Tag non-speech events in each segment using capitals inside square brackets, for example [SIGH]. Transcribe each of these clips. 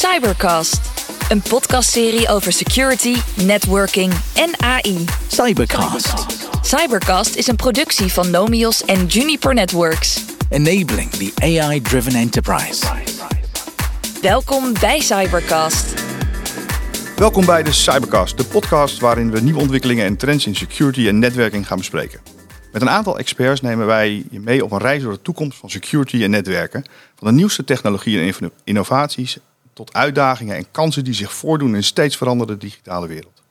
Cybercast, een podcastserie over security, networking en AI. Cybercast. Cybercast is een productie van Nomios en Juniper Networks. Enabling the AI-driven enterprise. Welkom bij Cybercast. Welkom bij de Cybercast, de podcast waarin we nieuwe ontwikkelingen en trends in security en netwerking gaan bespreken. Met een aantal experts nemen wij je mee op een reis door de toekomst van security en netwerken. Van de nieuwste technologieën en inno- innovaties tot uitdagingen en kansen die zich voordoen in een steeds veranderende digitale wereld.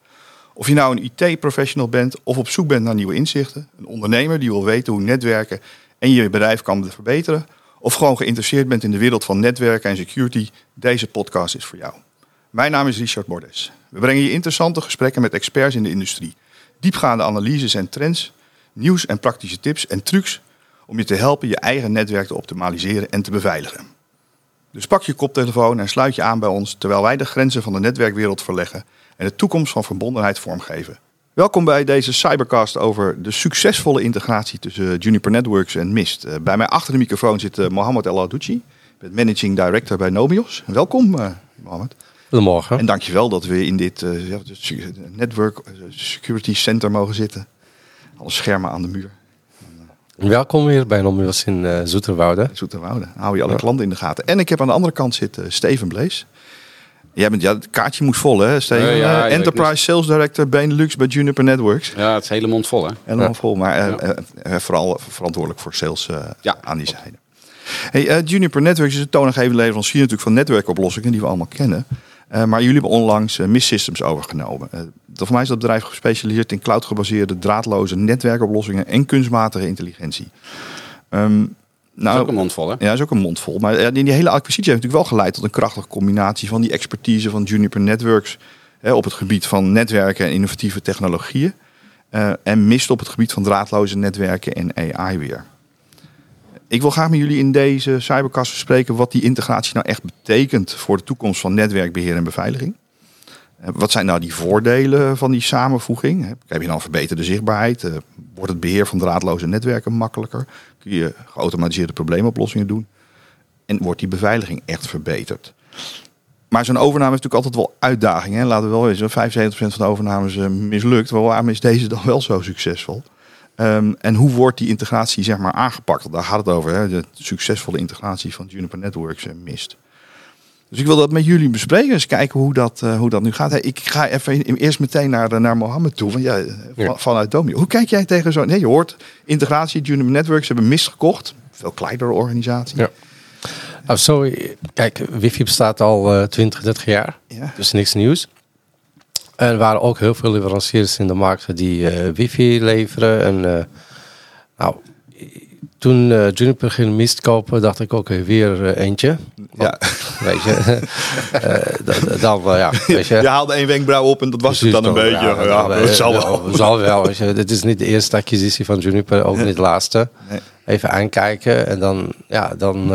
Of je nou een IT-professional bent of op zoek bent naar nieuwe inzichten, een ondernemer die wil weten hoe netwerken en je bedrijf kan verbeteren, of gewoon geïnteresseerd bent in de wereld van netwerken en security, deze podcast is voor jou. Mijn naam is Richard Bordes. We brengen je interessante gesprekken met experts in de industrie, diepgaande analyses en trends, nieuws en praktische tips en trucs om je te helpen je eigen netwerk te optimaliseren en te beveiligen. Dus pak je koptelefoon en sluit je aan bij ons terwijl wij de grenzen van de netwerkwereld verleggen en de toekomst van verbondenheid vormgeven. Welkom bij deze cybercast over de succesvolle integratie tussen Juniper Networks en Mist. Eh, Bij mij achter de microfoon zit eh, Mohammed El Adouci, ik ben managing director bij Nomios. Welkom, eh Mohammed. Goedemorgen. En dankjewel dat we in dit eh, is- network eh, security center mogen zitten. Alle schermen aan de muur. Welkom weer bij Nomios in eh Zoeterwoude. Zoeterwoude. Hou je alle Ja. klanten in de gaten. En ik heb aan de andere kant zitten Steven Blees. Jij bent, ja, het kaartje moet vol hè, Steven? Ja, ja, Eh, Enterprise Sales Director Benelux bij Juniper Networks. Ja, het is hele mond vol, hè? Helemaal Ja. vol, maar eh, Ja. eh, eh, vooral verantwoordelijk voor sales eh, Ja. aan die zijde. Hey, eh, Juniper Networks is een toonaangevende leverancier natuurlijk van netwerkoplossingen die we allemaal kennen. Eh, maar jullie hebben onlangs eh, Mist Systems overgenomen. Dat- voor mij is dat bedrijf gespecialiseerd in cloud-gebaseerde draadloze netwerkoplossingen en kunstmatige intelligentie. Dat nou, is ook een mond vol, hè? ja, dat is ook een mond vol. Maar ja, die, die hele acquisitie heeft natuurlijk wel geleid tot een krachtige combinatie van die expertise van Juniper Networks hè, op het gebied van netwerken en innovatieve technologieën. en mist op het gebied van draadloze netwerken en AI weer. Ik wil graag met jullie in deze cybercast bespreken wat die integratie nou echt betekent voor de toekomst van netwerkbeheer en beveiliging. Eh, Wat zijn nou die voordelen van die samenvoeging? Heb je dan verbeterde zichtbaarheid? Eh, Wordt het beheer van draadloze netwerken makkelijker? Kun je geautomatiseerde probleemoplossingen doen? En wordt die beveiliging echt verbeterd? Maar zo'n overname heeft natuurlijk altijd wel uitdagingen. hè. Laten we wel weten, 75% van de overnames eh, mislukt. Waarom is deze dan wel zo succesvol? Ehm, en hoe wordt die integratie zeg maar aangepakt? Daar gaat het over, hè? de succesvolle integratie van Juniper Networks en Mist. Dus ik wil dat met jullie bespreken. Eens kijken hoe dat, eh, hoe dat nu gaat. Hey, ik ga even eerst meteen naar, eh, naar Mohammed toe. Van, ja, eh, van- Ja. Vanuit Domio. Hoe kijk jij tegen zo'n... Nee, je hoort integratie. Juniper Networks hebben Mist gekocht. Veel kleinere organisatie. Ja. Nou, zo, kijk, wifi bestaat al eh 20, 30 jaar. Ja. Dus niks nieuws. Er waren ook heel veel leveranciers in de markt die eh, wifi leveren. En eh, nou, toen eh, Juniper ging mist kopen, dacht ik ook weer eentje. Ja. Weet je, dan, ja, weet je. Je haalde één wenkbrauw op en dat was het dan een beetje. Ja, dat zal wel. dat zal wel. weet je. Dit is niet de eerste acquisitie van Juniper, ook niet de laatste. Nee. Even aankijken en dan, ja, dan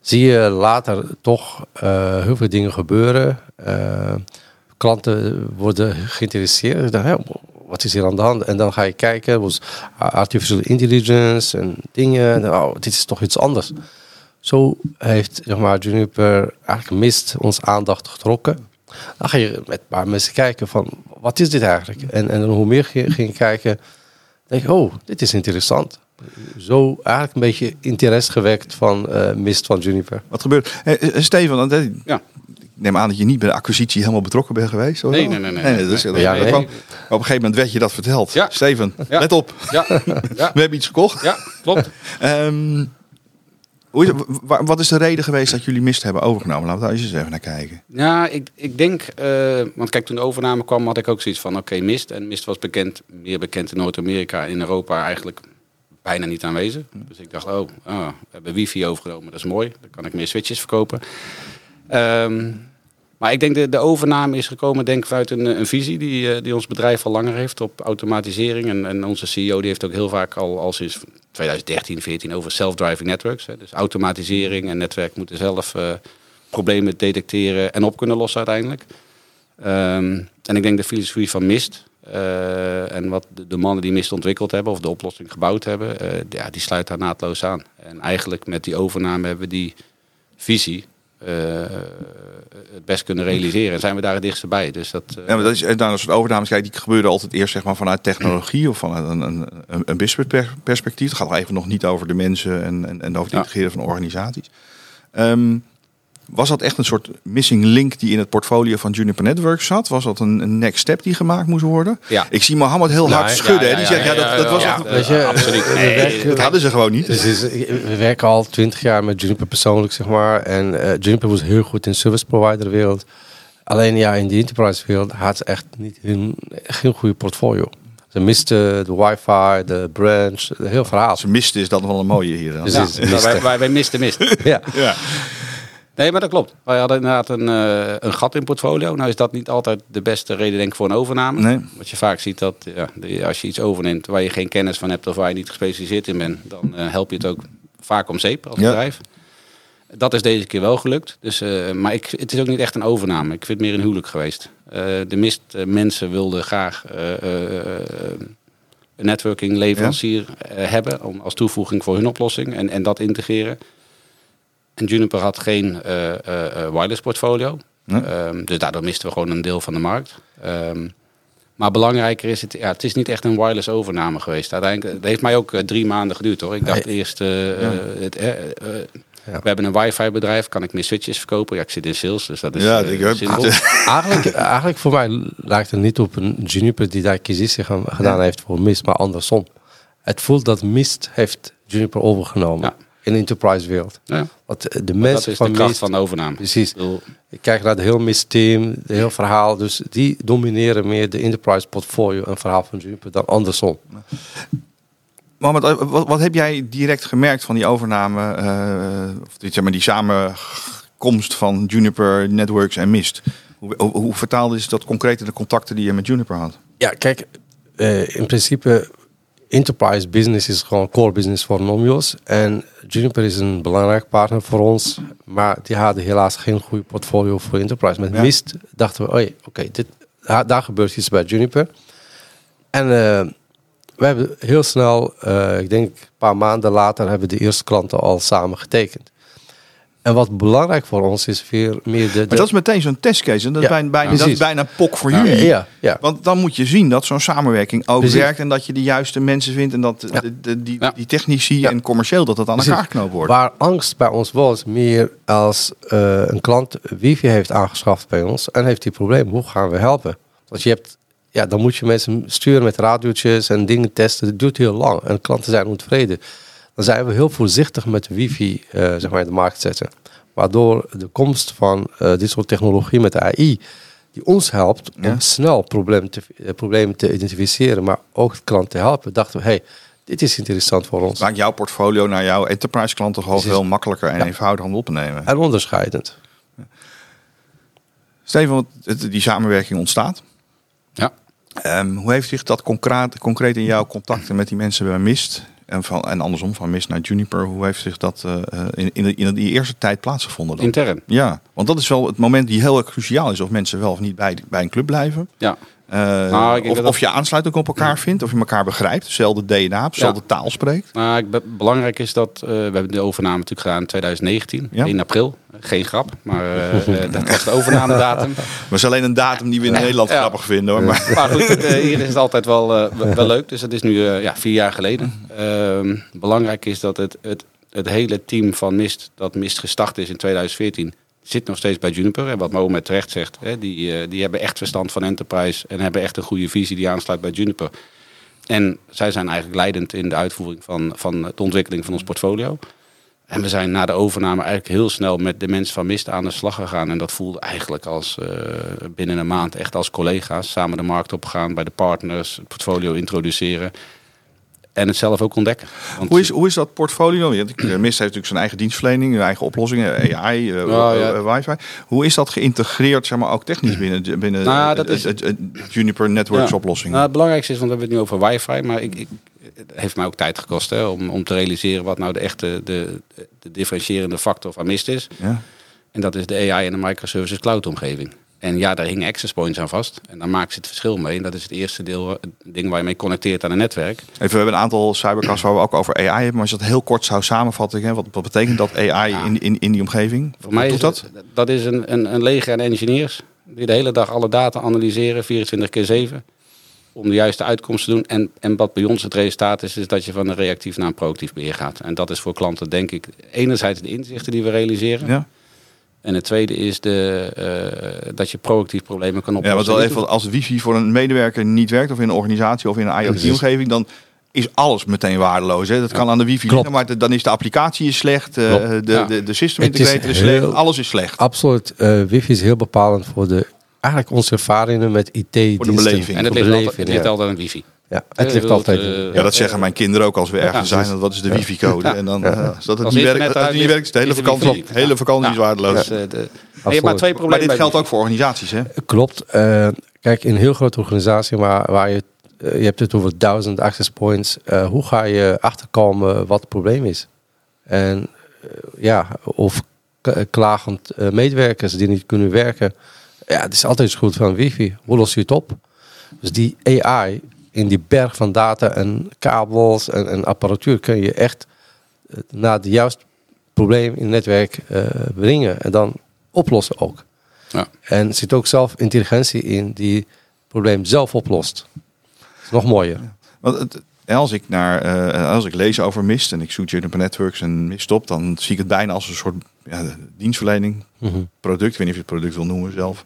zie je later toch heel veel dingen gebeuren. Klanten worden geïnteresseerd. Ik dacht, hè, wat is hier aan de hand? En dan ga je kijken, was artificial intelligence en dingen. En oh, dit is toch iets anders. Zo heeft zeg maar, Juniper eigenlijk mist ons aandacht getrokken. Dan ga je met een paar mensen kijken van, wat is dit eigenlijk? En, en hoe meer je ging kijken, denk ik, oh, dit is interessant. Zo eigenlijk een beetje interesse gewekt van eh, mist van Juniper. Wat gebeurt? Eh, eh, eh, Ja. Neem aan dat je niet bij de acquisitie helemaal betrokken bent geweest. Hoor. Nee, nee, nee, nee. Ja, nee. kwam- op een gegeven moment werd je dat verteld. Ja. Steven, Ja. let op. Ja, [LAUGHS] ja, We hebben iets gekocht. ja klopt. [LAUGHS] Ehm, hoe is het- wa- wat is de reden geweest dat jullie Mist hebben overgenomen? Laten we daar eens even naar kijken. Ja, ik, ik denk, eh, want kijk, toen de overname kwam, had ik ook zoiets van, oké, Mist. En Mist was bekend, meer bekend in Noord-Amerika, in Europa eigenlijk bijna niet aanwezig. Dus ik dacht, oh, ah, we hebben wifi overgenomen, dat is mooi. Dan kan ik meer switches verkopen. Ehm, maar ik denk de, de overname is gekomen denk ik vanuit een, een visie die, eh, die ons bedrijf al langer heeft op automatisering. En, en onze CEO die heeft ook heel vaak al, sinds 2013, 14 over self-driving networks. Hè. Dus automatisering en netwerk moeten zelf eh, problemen detecteren en op kunnen lossen uiteindelijk. Ehm, en ik denk de filosofie van Mist eh, en wat de, mannen die Mist ontwikkeld hebben of de oplossing gebouwd hebben, eh, ja, die sluit daar naadloos aan. En eigenlijk met die overname hebben we die visie eh, het best kunnen realiseren. En zijn we daar het dichtst bij. Dus dat, eh, Ja, maar dat is nou, dat soort overnames, kijk, die gebeuren altijd eerst zeg maar, vanuit technologie of vanuit een, een, een, een business perspectief. Het gaat nog even nog niet over de mensen en, en, en over het Ja. integreren van organisaties. Ehm, was dat echt een soort missing link die in het portfolio van Juniper Networks zat? Was dat een, een next step die gemaakt moest worden? Ja. Ik zie Mohammed heel hard schudden. ja, die zegt, ja, ja, dat, ja, dat was ja, echt- je, absoluut. we Nee, werken- dat hadden ze gewoon niet. Dus is, we werken al twintig jaar met Juniper persoonlijk, zeg maar. En eh, Juniper was heel goed in service provider wereld. Alleen ja, in de enterprise wereld had ze echt niet hun, geen goede portfolio. Ze misten de wifi, de branch, het heel verhaal. Ze misten is dat nog wel een mooie hier. dan. Dus- ja, is misten. wij, wij, wij misten mist. Ja. Ja. Nee, maar dat klopt. Wij hadden inderdaad een, eh, een gat in portfolio. Nou is dat niet altijd de beste reden denk ik voor een overname. Nee. Wat je vaak ziet dat ja, als je iets overneemt waar je geen kennis van hebt of waar je niet gespecialiseerd in bent, dan eh, help je het ook vaak om zeep als Ja. bedrijf. Dat is deze keer wel gelukt. Dus, eh, maar ik, het is ook niet echt een overname. Ik vind het meer een huwelijk geweest. De mist mensen wilden graag een networking leverancier hebben om, als toevoeging voor hun oplossing en, en dat integreren. En Juniper had geen eh, eh, eh, wireless portfolio. Nee. Ehm, dus daardoor misten we gewoon een deel van de markt. Ehm, maar belangrijker is het, ja, het is niet echt een wireless overname geweest. Uiteindelijk, het heeft mij ook drie maanden geduurd hoor. Ik dacht Nee. eerst, eh, eh, het, Ja. we hebben een wifi bedrijf, kan ik meer switches verkopen? Ja, ik zit in sales, dus dat is Ja, ik heb- simpel. [LAUGHS] eigenlijk, eigenlijk voor mij lijkt het niet op een Juniper die daar acquisitie gaan- gedaan heeft voor Mist, maar andersom. Het voelt dat Mist heeft Juniper overgenomen Ja. In de enterprise wereld. Ja, Want de dat mensen is de van kracht Mist, van de overname. precies. Ik kijk naar het heel Mist team, het heel verhaal. Dus die domineren meer de enterprise portfolio en verhaal van Juniper dan andersom. Mohammed, eh, wat, wat heb jij direct gemerkt van die overname, eh, of dit, zeg maar, die samenkomst van Juniper, Networks en Mist? Hoe, hoe, hoe vertaalde is dat concreet in de contacten die je met Juniper had? Ja, kijk, eh, in principe enterprise business is gewoon core business voor Nomios. En Juniper is een belangrijk partner voor ons. Maar die hadden helaas geen goede portfolio voor enterprise. Met Ja. Mist dachten we, oké, dit daar, gebeurt iets bij Juniper. En eh, we hebben heel snel, eh, ik denk een paar maanden later, hebben de eerste klanten al samen getekend. En wat belangrijk voor ons is weer meer de... de Maar dat is meteen zo'n testcase. En dat, is Ja, bijna, bijna, ja, dat is bijna een pok voor Ja, jullie. ja, ja. Want dan moet je zien dat zo'n samenwerking ook Precies. werkt. En dat je de juiste mensen vindt. En dat Ja. de, de- die, Ja. die technici Ja. en commercieel dat dat aan Precies. elkaar geknoopt wordt. Waar angst bij ons was, meer als eh, een klant wifi heeft aangeschaft bij ons en heeft die probleem, hoe gaan we helpen? Want je hebt, ja, dan moet je mensen sturen met radiootjes en dingen testen. Dat duurt heel lang en klanten zijn ontevreden. Dan zijn we heel voorzichtig met wifi eh, zeg maar in de markt zetten. Waardoor de komst van eh, dit soort technologie met de AI, die ons helpt Ja. om snel problemen te, eh, problemen te identificeren, maar ook de klant te helpen, dachten we, hey, dit is interessant voor ons. Maakt jouw portfolio naar jouw enterprise klanten gewoon veel makkelijker en Ja. eenvoudiger om op te nemen. En onderscheidend. Steven, die samenwerking ontstaat. ja. Ehm, hoe heeft zich dat concreet, concreet in jouw contacten met die mensen bij Mist en, van, en andersom van Mist naar Juniper, hoe heeft zich dat eh, eh, in, in, de- in die eerste tijd plaatsgevonden? Dan? Intern. Ja, want dat is wel het moment die heel erg cruciaal is of mensen wel of niet bij, bij een club blijven. Ja. Eh, Nou, of, of je aansluiting op elkaar vindt, of je elkaar begrijpt, dezelfde DNA, dezelfde taal spreekt. Nou, ik belangrijk is dat eh, we hebben de overname natuurlijk gedaan in 2019, Ja. 1 april. Geen grap, maar eh, dat was [LAUGHS] de overnamedatum. Maar is alleen een datum die we in Nederland Ja. grappig vinden. Hoor. Maar, Maar goed, het, eh, hier is het altijd wel, wel- [LAUGHS] leuk. Dus dat is nu ja, vier jaar geleden. Ehm, belangrijk is dat het, het, het hele team van Mist, dat Mist gestart is in 2014, zit nog steeds bij Juniper. En wat Mohamed terecht zegt, hè, die, eh, die hebben echt verstand van enterprise en hebben echt een goede visie die aansluit bij Juniper. En zij zijn eigenlijk leidend in de uitvoering van, van de ontwikkeling van ons portfolio. En we zijn na de overname eigenlijk heel snel met de mensen van Mist aan de slag gegaan. En dat voelde eigenlijk als eh, binnen een maand echt als collega's. Samen de markt opgaan, bij de partners, het portfolio introduceren. En het zelf ook ontdekken. Want hoe, is, hoe is dat portfolio? Ja, Mist heeft natuurlijk zijn eigen dienstverlening, zijn eigen oplossingen, AI, eh, Ja, eh, ja. eh, wifi. Hoe is dat geïntegreerd, zeg maar, ook technisch binnen, binnen Nou, dat is- het, het- het Juniper Networks Ja. oplossing? Nou, het belangrijkste is, want we hebben het nu over wifi, maar ik, ik, het heeft mij ook tijd gekost hè, om, om te realiseren wat nou de echte de, de differentiërende factor van Mist is. ja. En dat is de AI en de microservices cloud omgeving. En ja, daar hingen access points aan vast. En daar maken ze het verschil mee. En dat is het eerste deel, het ding waar je mee connecteert aan een netwerk. Even, we hebben een aantal cybercasts waar we ook over AI hebben. Maar als je dat heel kort zou samenvatten, hè, wat, wat betekent dat AI in, in, in die omgeving? Voor mij doet dat? dat? dat is een, een, een leger aan engineers die de hele dag alle data analyseren, 24 keer 7, om de juiste uitkomst te doen. En, en wat bij ons het resultaat is, is dat je van een reactief naar een proactief beheer gaat. En dat is voor klanten, denk ik, enerzijds de inzichten die we realiseren. Ja, En het tweede is de, eh, dat je proactief problemen kan ja oplossen. want wel even, als wifi voor een medewerker niet werkt, of in een organisatie of in een IoT-omgeving, dan is alles meteen waardeloos. Hè? Dat kan aan de wifi Klopt. liggen, maar de- dan is de applicatie is slecht, eh, de, Ja. de, de system is integrator is slecht, heel- alles is slecht. Absoluut. eh, wifi is heel bepalend voor de, eigenlijk onze ervaringen met IT-diensten. beleving. En het Voor ligt, altijd, het ligt ja. altijd aan wifi. Ja, het Eh, ligt altijd. eh, Ja, dat zeggen mijn kinderen ook als we ergens Ja, zijn. Wat is de wifi-code? Ja. En dan, eh, als dat het niet werkt, eruit niet werkt, is de hele vakantie, hele Ja. vakantie is Ja. waardeloos. Dus, eh, je maar dit geldt ook voor organisaties, hè? Klopt. Eh, kijk, in een heel grote organisatie waar, waar je, eh, je hebt het over duizend access points. eh, hoe ga je achterkomen wat het probleem is? En eh, ja, of klagend eh, medewerkers die niet kunnen werken. Ja, het is altijd goed van wifi. Hoe los je het op? Dus die AI in die berg van data en kabels en, en apparatuur kun je echt eh, naar het juiste probleem in het netwerk eh, brengen en dan oplossen ook. Ja. En er zit ook zelf intelligentie in die het probleem zelf oplost. Dat is nog mooier. Want het, als, ik naar, eh, als ik lees over Mist en ik zoek Juniper Networks en Mist op, dan zie ik het bijna als een soort ja, dienstverlening, Mhm. product. Ik weet niet of je het product wil noemen zelf.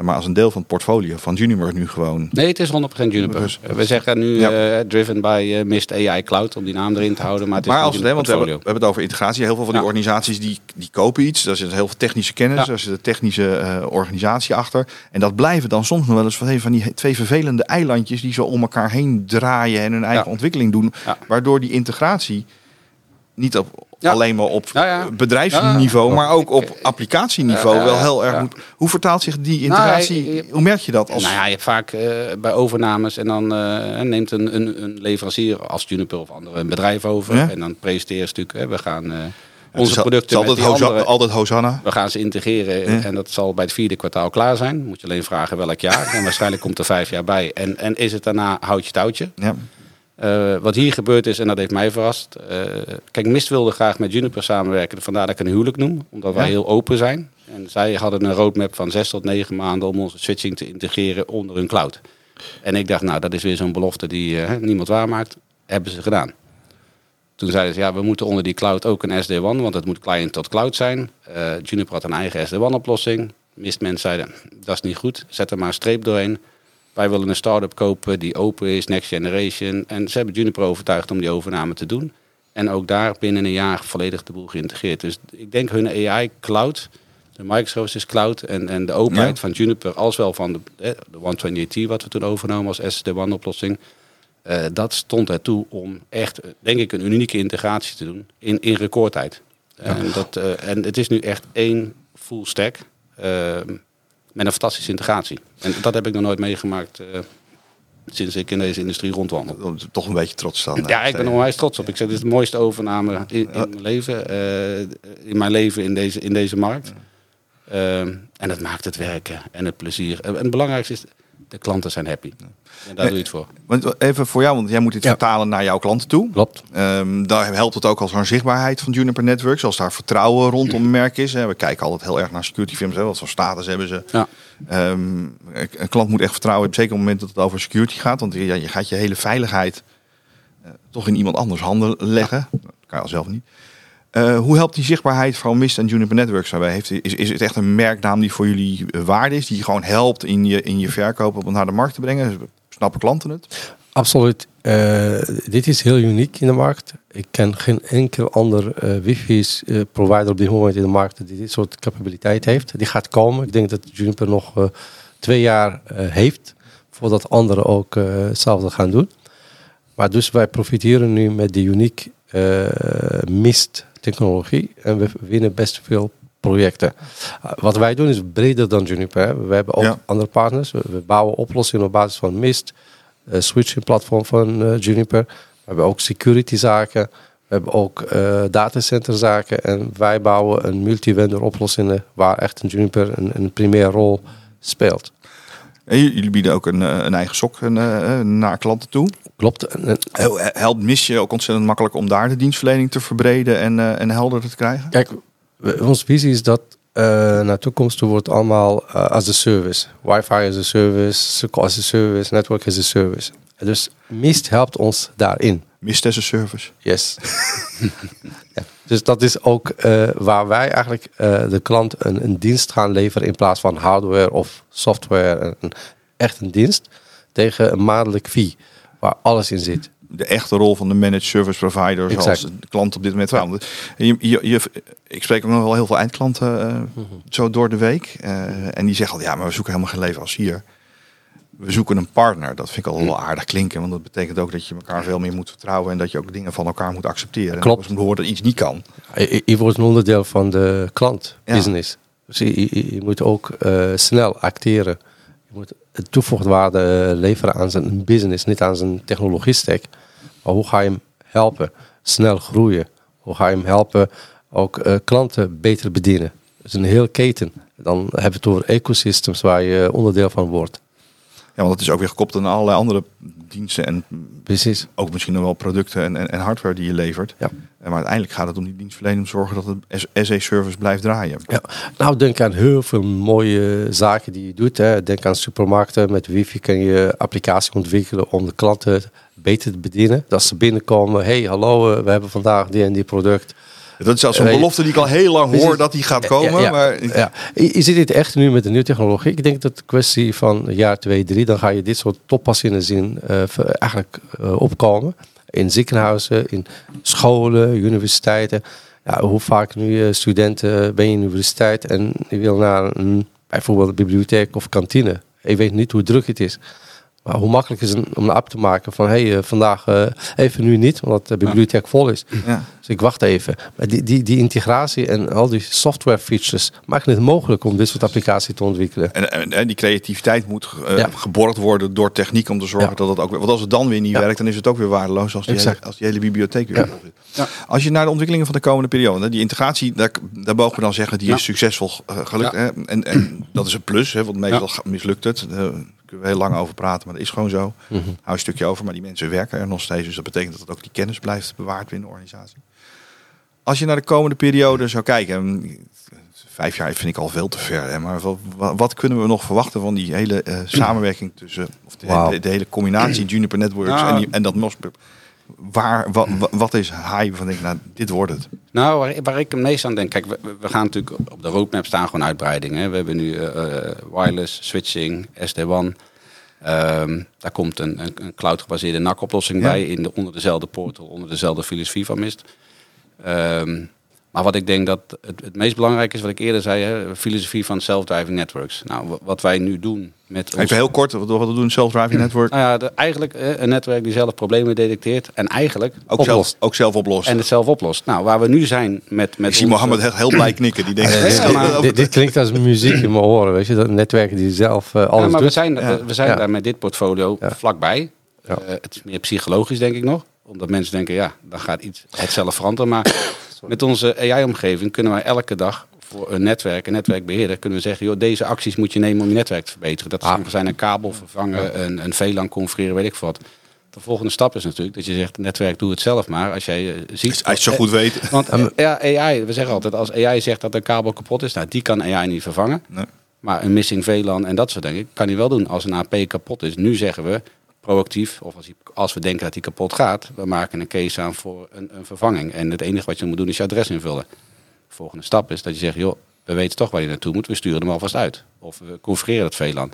Eh, Maar als een deel van het portfolio van Juniper nu gewoon. Nee, het is 100% Juniper. Dus- we zeggen nu Ja. eh, driven by eh, Mist AI Cloud, om die naam erin te houden. Maar het is Maar als we het, want we hebben, we hebben het over integratie. Heel veel van die Ja. organisaties die, die kopen iets. Daar zit heel veel technische kennis, daar zit een technische organisatie achter. En dat blijven dan soms nog wel eens van, van die twee vervelende eilandjes die zo om elkaar heen draaien en hun eigen ontwikkeling doen. Waardoor die integratie niet op, Ja. alleen maar op ja. bedrijfsniveau, maar ook op applicatieniveau wel heel erg moet. Hoe vertaalt zich die integratie? Nou, je- hoe merk je dat? Als, Nou ja, je hebt vaak eh, bij overnames en dan eh, neemt een, een, een leverancier als Juniper of andere een bedrijf over. En dan presenteren ze natuurlijk, hè, we gaan eh, onze producten met altijd, die Hosa- andere, altijd Hosanna. we gaan ze integreren Ja. en dat zal bij het vierde kwartaal klaar zijn. Moet je alleen vragen welk jaar. En waarschijnlijk komt er vijf jaar bij. En, en is het daarna houtje touwtje. Ja. Eh, wat hier gebeurd is, en dat heeft mij verrast. eh, kijk, Mist wilde graag met Juniper samenwerken. Vandaar dat ik een huwelijk noem. Omdat wij Ja. heel open zijn. En zij hadden een roadmap van zes tot negen maanden om onze switching te integreren onder hun cloud. En ik dacht, nou, dat is weer zo'n belofte die eh, niemand waarmaakt. Hebben ze gedaan. Toen zeiden ze, ja, we moeten onder die cloud ook een SD-WAN, want het moet client tot cloud zijn. Juniper had een eigen SD-WAN-oplossing. Mistmensen zeiden, dat is niet goed, zet er maar een streep doorheen. Wij willen een start-up kopen die open is, next generation. En ze hebben Juniper overtuigd om die overname te doen. En ook daar binnen een jaar volledig de boel geïntegreerd. Dus ik denk hun AI-cloud, de Microsoft cloud en, en de openheid Ja. van Juniper, als wel van de, de 128T wat we toen overnamen als SD-WAN-oplossing. Eh, dat stond ertoe om echt, eh, denk ik, een unieke integratie te doen in, in recordtijd. En, dat, eh, en het is nu echt één full stack eh, met een fantastische integratie. En dat heb ik nog nooit meegemaakt eh, sinds ik in deze industrie rondwandel. Toch een beetje trots staan. Ja, ik ben er onwijs trots op. Ik zeg, dit is de mooiste overname in, in mijn leven. eh, in mijn leven in deze, in deze markt. Eh, en het maakt het werken en het plezier. En het belangrijkste is, de klanten zijn happy. En daar doe je het voor. Want even voor jou, want jij moet dit Ja. vertalen naar jouw klanten toe. Klopt. Ehm, daar helpt het ook als er een zichtbaarheid van Juniper Networks, als daar vertrouwen rondom een [LAUGHS] merk is. Hè. We kijken altijd heel erg naar security firms, hè. wat voor status hebben ze. Ja. Ehm, een klant moet echt vertrouwen hebben, zeker op het moment dat het over security gaat. Want ja, je gaat je hele veiligheid eh, toch in iemand anders handen leggen. Dat kan je al zelf niet. Eh, hoe helpt die zichtbaarheid van Mist en Juniper Networks daarbij? Heeft, is, is het echt een merknaam die voor jullie eh, waarde is? Die je gewoon helpt in je, in je verkoop om het naar de markt te brengen? Snappen klanten het? Absoluut. Eh, dit is heel uniek in de markt. Ik ken geen enkel ander eh wifi's eh, provider op dit moment in de markt die dit soort capabiliteit heeft. Die gaat komen. Ik denk dat Juniper nog twee jaar heeft voordat anderen ook hetzelfde gaan doen. Maar dus wij profiteren nu met die uniek mist technologie en we winnen best veel projecten. Uh, wat wij doen is breder dan Juniper. We hebben ook Ja. andere partners. We, we bouwen oplossingen op basis van mist eh, switching platform van eh, Juniper. We hebben ook security zaken. We hebben ook eh datacenter zaken. En wij bouwen een multi-vendor oplossingen waar echt een Juniper een, een primair rol speelt. En jullie bieden ook een, eh, een eigen sok eh, naar klanten toe. Klopt. Helpt mis je ook ontzettend makkelijk om daar de dienstverlening te verbreden en, eh, en helderder te krijgen? Kijk, onze visie is dat eh, naar toekomst toe wordt allemaal eh, as a service. Wi-Fi as a service, SQL as a service, network as a service. Dus Mist helpt ons daarin. Mist as a service. Yes. [LAUGHS] ja, dus dat is ook waar wij eigenlijk de klant een, een dienst gaan leveren in plaats van hardware of software. Een- echt een dienst tegen een maandelijk fee waar alles in zit. De echte rol van de managed service provider zoals Exact. de klant op dit moment wel. Je, je, je, ik spreek ook nog wel heel veel eindklanten eh, zo door de week. eh, en die zeggen al, ja, maar we zoeken helemaal geen leverancier. We zoeken een partner. Dat vind ik al wel aardig klinken. Want dat betekent ook dat je elkaar veel meer moet vertrouwen. En dat je ook dingen van elkaar moet accepteren. En Klopt. als je hoort dat iets niet kan. Je, je wordt een onderdeel van de klant, Ja. business. Dus je, je, je moet ook eh, snel acteren. Je moet een toevoegdwaarde eh, leveren aan zijn business, niet aan zijn technologie stack. Maar hoe ga je hem helpen snel groeien? Hoe ga je hem helpen ook eh, klanten beter bedienen? Dus een heel keten. Dan hebben we het over ecosystems waar je onderdeel van wordt. Ja, want het is ook weer gekoppeld aan allerlei andere diensten. En Precies. ook misschien nog wel producten en, en, en hardware die je levert. Ja. Maar uiteindelijk gaat het om die dienstverlening. Om te zorgen dat het SE-service blijft draaien. Ja. Nou, denk aan heel veel mooie zaken die je doet. Hè. Denk aan supermarkten. Met wifi kun je applicatie ontwikkelen om de klanten beter te bedienen. Dat ze binnenkomen. hey, hallo, eh, we hebben vandaag die en die product. Dat is zelfs een Eh, belofte die ik al heel lang hoor dat die gaat komen. Ja, ja, Maar ziet dit echt nu met de nieuwe technologie. Ik denk dat de kwestie van jaar, twee, drie, dan ga je dit soort toepassingen zien eh, ver- eigenlijk eh, opkomen. In ziekenhuizen, in scholen, universiteiten. Ja, hoe vaak nu eh, studenten ben je in de universiteit en je wil naar een, bijvoorbeeld een bibliotheek of kantine. Je weet niet hoe druk het is. Maar hoe makkelijk is het om een app te maken van hey, eh, vandaag eh, even nu niet, omdat de bibliotheek vol is. ja. Dus ik wacht even. Maar die, die, die integratie en al die software features maken het mogelijk om dit soort applicaties te ontwikkelen. En, en, en die creativiteit moet eh, Ja. geborgd worden door techniek om te zorgen Ja. dat het ook weer. Want als het dan weer niet Ja. werkt, dan is het ook weer waardeloos als die, hele, als die hele bibliotheek weer Ja. vol zit. Als je naar de ontwikkelingen van de komende periode, die integratie, daar, daar mogen we dan zeggen, die Ja. is succesvol gelukt. Ja. Hè? En, en [CLEARS THROAT] dat is een plus, hè? want meestal mislukt het. Kunnen we heel lang over praten, maar dat is gewoon zo. Mhm. Hou een stukje over, maar die mensen werken er nog steeds. Dus dat betekent dat ook die kennis blijft bewaard binnen de organisatie. Als je naar de komende periode zou kijken, vijf jaar vind ik al veel te ver. Hè, maar wat, wat- kunnen we nog verwachten van die hele eh, samenwerking tussen, of de, Wauw. de, de hele combinatie Juniper Networks Nou. en, die, en dat MOSPEP? Waar, wa- wa- wat is high van denk ik, nou, dit wordt het. Nou, waar, waar ik het meest aan denk, kijk, we, we gaan natuurlijk op de roadmap staan gewoon uitbreidingen. We hebben nu eh, eh, wireless, switching, SD-WAN. Ehm, daar komt een, een, een cloud-gebaseerde NAC-oplossing Ja. bij, in de, onder dezelfde portal, onder dezelfde filosofie van Mist. Ehm, maar wat ik denk dat het, het meest belangrijk is, wat ik eerder zei, hè, filosofie van self-driving networks. Nou, wa- wat wij nu doen met ons- Even heel kort, wat, wat we doen, self-driving network. Nou ja, de- eigenlijk eh, een netwerk die zelf problemen detecteert en eigenlijk Ook zelf, oplost. ook zelf oplossen. En het zelf oplost. Nou, waar we nu zijn met... met ik zie onze- Mohammed heel, heel blij knikken. Die denkt, Ja, dit, Ja, maar- [LAUGHS] dit, dit klinkt als muziek in mijn oren, weet je. Dat netwerken die zelf eh, Ja, alles maar we zijn, Ja. we, we zijn Ja. daar met dit portfolio Ja. vlakbij. Ja. Eh, het is meer psychologisch, denk ik nog. Omdat mensen denken, ja, dan gaat iets het zelf veranderen. Maar [COUGHS] met onze AI-omgeving kunnen wij elke dag voor een netwerk, een netwerkbeheerder, kunnen we zeggen, joh, deze acties moet je nemen om je netwerk te verbeteren. Dat Ah. zijn een kabel vervangen, een, een VLAN configureren, weet ik veel wat. De volgende stap is natuurlijk dat je zegt, netwerk doe het zelf maar. Als jij eh, ziet... Als je zo goed weet. Want [LAUGHS] eh, ja, AI, we zeggen altijd, als AI zegt dat een kabel kapot is, nou, die kan AI niet vervangen. Nee. Maar een missing VLAN en dat soort dingen kan hij wel doen. Als een AP kapot is, nu zeggen we proactief, of als, we denken dat hij kapot gaat, we maken een case aan voor een, een vervanging. En het enige wat je moet doen is je adres invullen. De volgende stap is dat je zegt, joh, we weten toch waar je naartoe moet, we sturen hem alvast uit. Of we configureren het VLAN.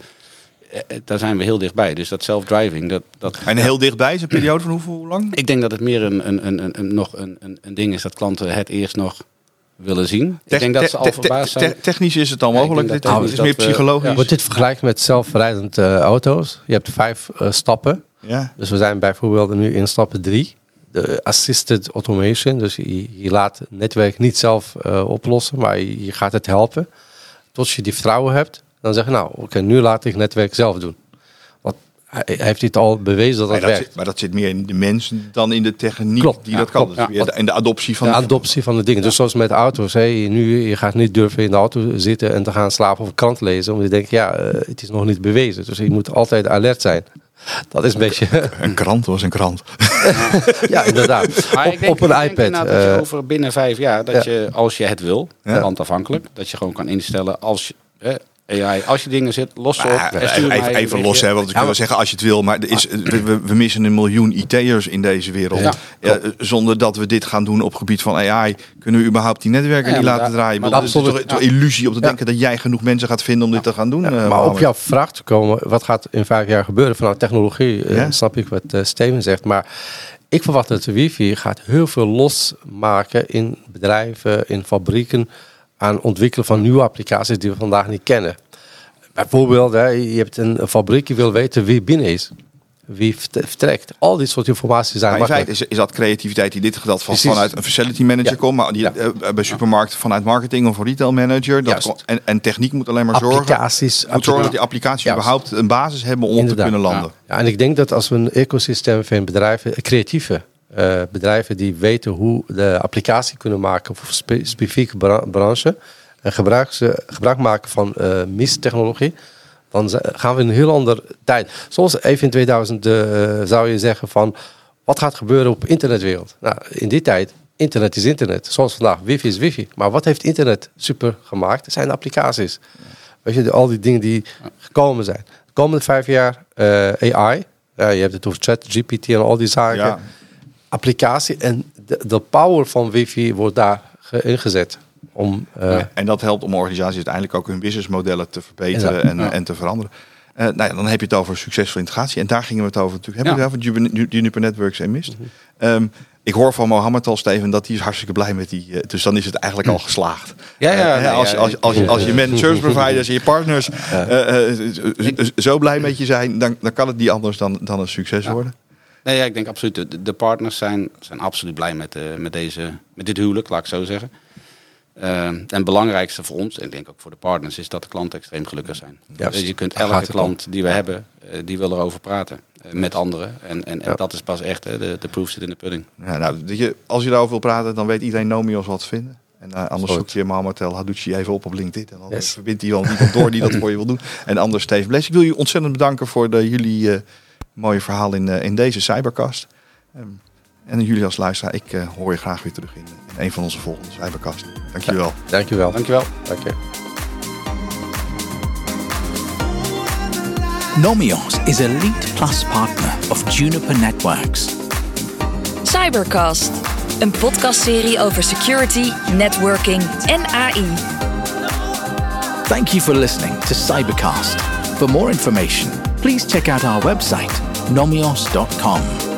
Eh, eh, Daar zijn we heel dichtbij. Dus dat self-driving, dat, dat, En heel dichtbij is een periode van hoeveel hoe lang? ik denk dat het meer een, een, een, een, een- nog een, een, een ding is dat klanten het eerst nog willen zien. Ik denk dat ze al Te- te- verbaasd te- zijn. te- Technisch is het ik mogelijk. Dit is meer we- psychologisch. ja. Wordt dit vergelijkt met zelfrijdend eh, auto's? Je hebt vijf eh, stappen. Ja. Dus we zijn bijvoorbeeld nu in stap drie. De assisted automation. Dus je, je laat het netwerk niet zelf eh, oplossen, maar je, je gaat het helpen. Tot je die vertrouwen hebt. Dan zeg je nou, oké, nu laat ik het netwerk zelf doen. Hij heeft dit al bewezen dat Maar dat dat, werkt. zit, maar dat zit meer in de mensen dan in de techniek Klopt, die ja, dat kan. klopt, ja. weer de- in de adoptie van de de- adoptie van de dingen. Dus zoals met auto's. Hè. Nu, je gaat niet durven in de auto zitten en te gaan slapen of een krant lezen. Omdat je denkt, ja, eh, het is nog niet bewezen. Dus je moet altijd alert zijn. Dat is een beetje, Een krant was een krant. [LAUGHS] ja inderdaad. Maar Op, ik denk, op een ik denk iPad. inderdaad dat je eh, over binnen vijf jaar, dat ja. je als je het wil, Ja. landafhankelijk, dat je gewoon kan instellen als je, eh, AI, als je dingen zit, los op. Maar, even, even los, hè, want we kunnen wel zeggen als je het wil, maar er is, we, missen een miljoen IT'ers in deze wereld. Ja. Ja, zonder dat we dit gaan doen op gebied van AI, kunnen we überhaupt die netwerken Ja, niet laten draaien. maar dat is toch, illusie om te Ja. denken dat jij genoeg mensen gaat vinden om dit te gaan doen. eh, maar op jouw vraag te komen, wat gaat in vijf jaar gebeuren vanuit technologie? eh, Ja. snap ik wat eh, Steven zegt. Maar ik verwacht dat de wifi gaat heel veel losmaken in bedrijven, in fabrieken, aan ontwikkelen van nieuwe applicaties die we vandaag niet kennen. Bijvoorbeeld, hè, je hebt een fabriek, je wil weten wie binnen is. Wie vert- vertrekt. Al dit soort informatie zijn Maar in feite is, is dat creativiteit die dit geval van, vanuit een facility manager Ja. komt, maar die Ja. eh, bij supermarkten vanuit marketing of retail manager. Dat kon- en, en techniek moet alleen maar zorgen, Applicaties. moet zorgen dat die applicaties Juist. überhaupt een basis hebben om te kunnen landen. Ja, en ik denk dat als we een ecosysteem van bedrijven, creatieve eh, bedrijven die weten hoe de applicatie kunnen maken voor spe- specifieke bra- branche en gebruik, ze, gebruik maken van eh MIS-technologie, dan gaan we in een heel andere tijd. Zoals even in 2000 eh, zou je zeggen van wat gaat gebeuren op internetwereld? Nou, in die tijd, internet is internet. Zoals vandaag, wifi is wifi. Maar wat heeft internet super gemaakt? Het zijn applicaties. Weet je, al die dingen die gekomen zijn. De komende vijf jaar AI. Je hebt het over chat, GPT en al die zaken. Ja. Applicatie. En de, de power van wifi wordt daar ge- ingezet. Om, eh, En dat helpt om organisaties uiteindelijk ook hun businessmodellen te verbeteren en, en te veranderen. Eh, nou ja, dan heb je het over succesvolle integratie. En daar gingen we het over natuurlijk hebben. Ja. we het over Juniper- Networks en Mist. Ehm, ik hoor van Mohammed al, Steven, dat hij is hartstikke blij met die. eh, dus dan is het eigenlijk al geslaagd. Ja, ja, Eh, nee, als, ja, als, als, je, als je met service providers en je partners eh, eh, zo blij met je zijn, dan, dan kan het niet anders dan, dan een succes worden. Nee, ja, ik denk absoluut. De, de partners zijn, zijn absoluut blij met, eh, met, deze, met dit huwelijk, laat ik zo zeggen. Eh, en het belangrijkste voor ons, en ik denk ook voor de partners, is dat de klanten extreem gelukkig zijn. Dus je kunt elke klant die we hebben, eh, die wil erover praten met anderen. En, en, en dat is pas echt, hè, de, de proof zit in de pudding. Ja, nou, je, als je daarover wil praten, dan weet iedereen Nomios wat te vinden. En anders zoek je Mohammed El Hadouchi even op op LinkedIn. En dan Yes. verbindt hij wel iemand door die dat [CLEARS THROAT] voor je wil doen. En anders Steve Bles. Ik wil je ontzettend bedanken voor de, jullie mooie verhaal in, eh, in deze Cybercast. Ehm, en jullie als luisteraar, ik eh, hoor je graag weer terug in, in een van onze volgende Cybercast. Dankjewel. dankjewel. Dankjewel. Dank je. Nomios is a Lead Plus partner of Juniper Networks. Cybercast, een podcastserie over security, networking en AI. Thank you for listening to Cybercast. For more information, please check out our website, nomios.com.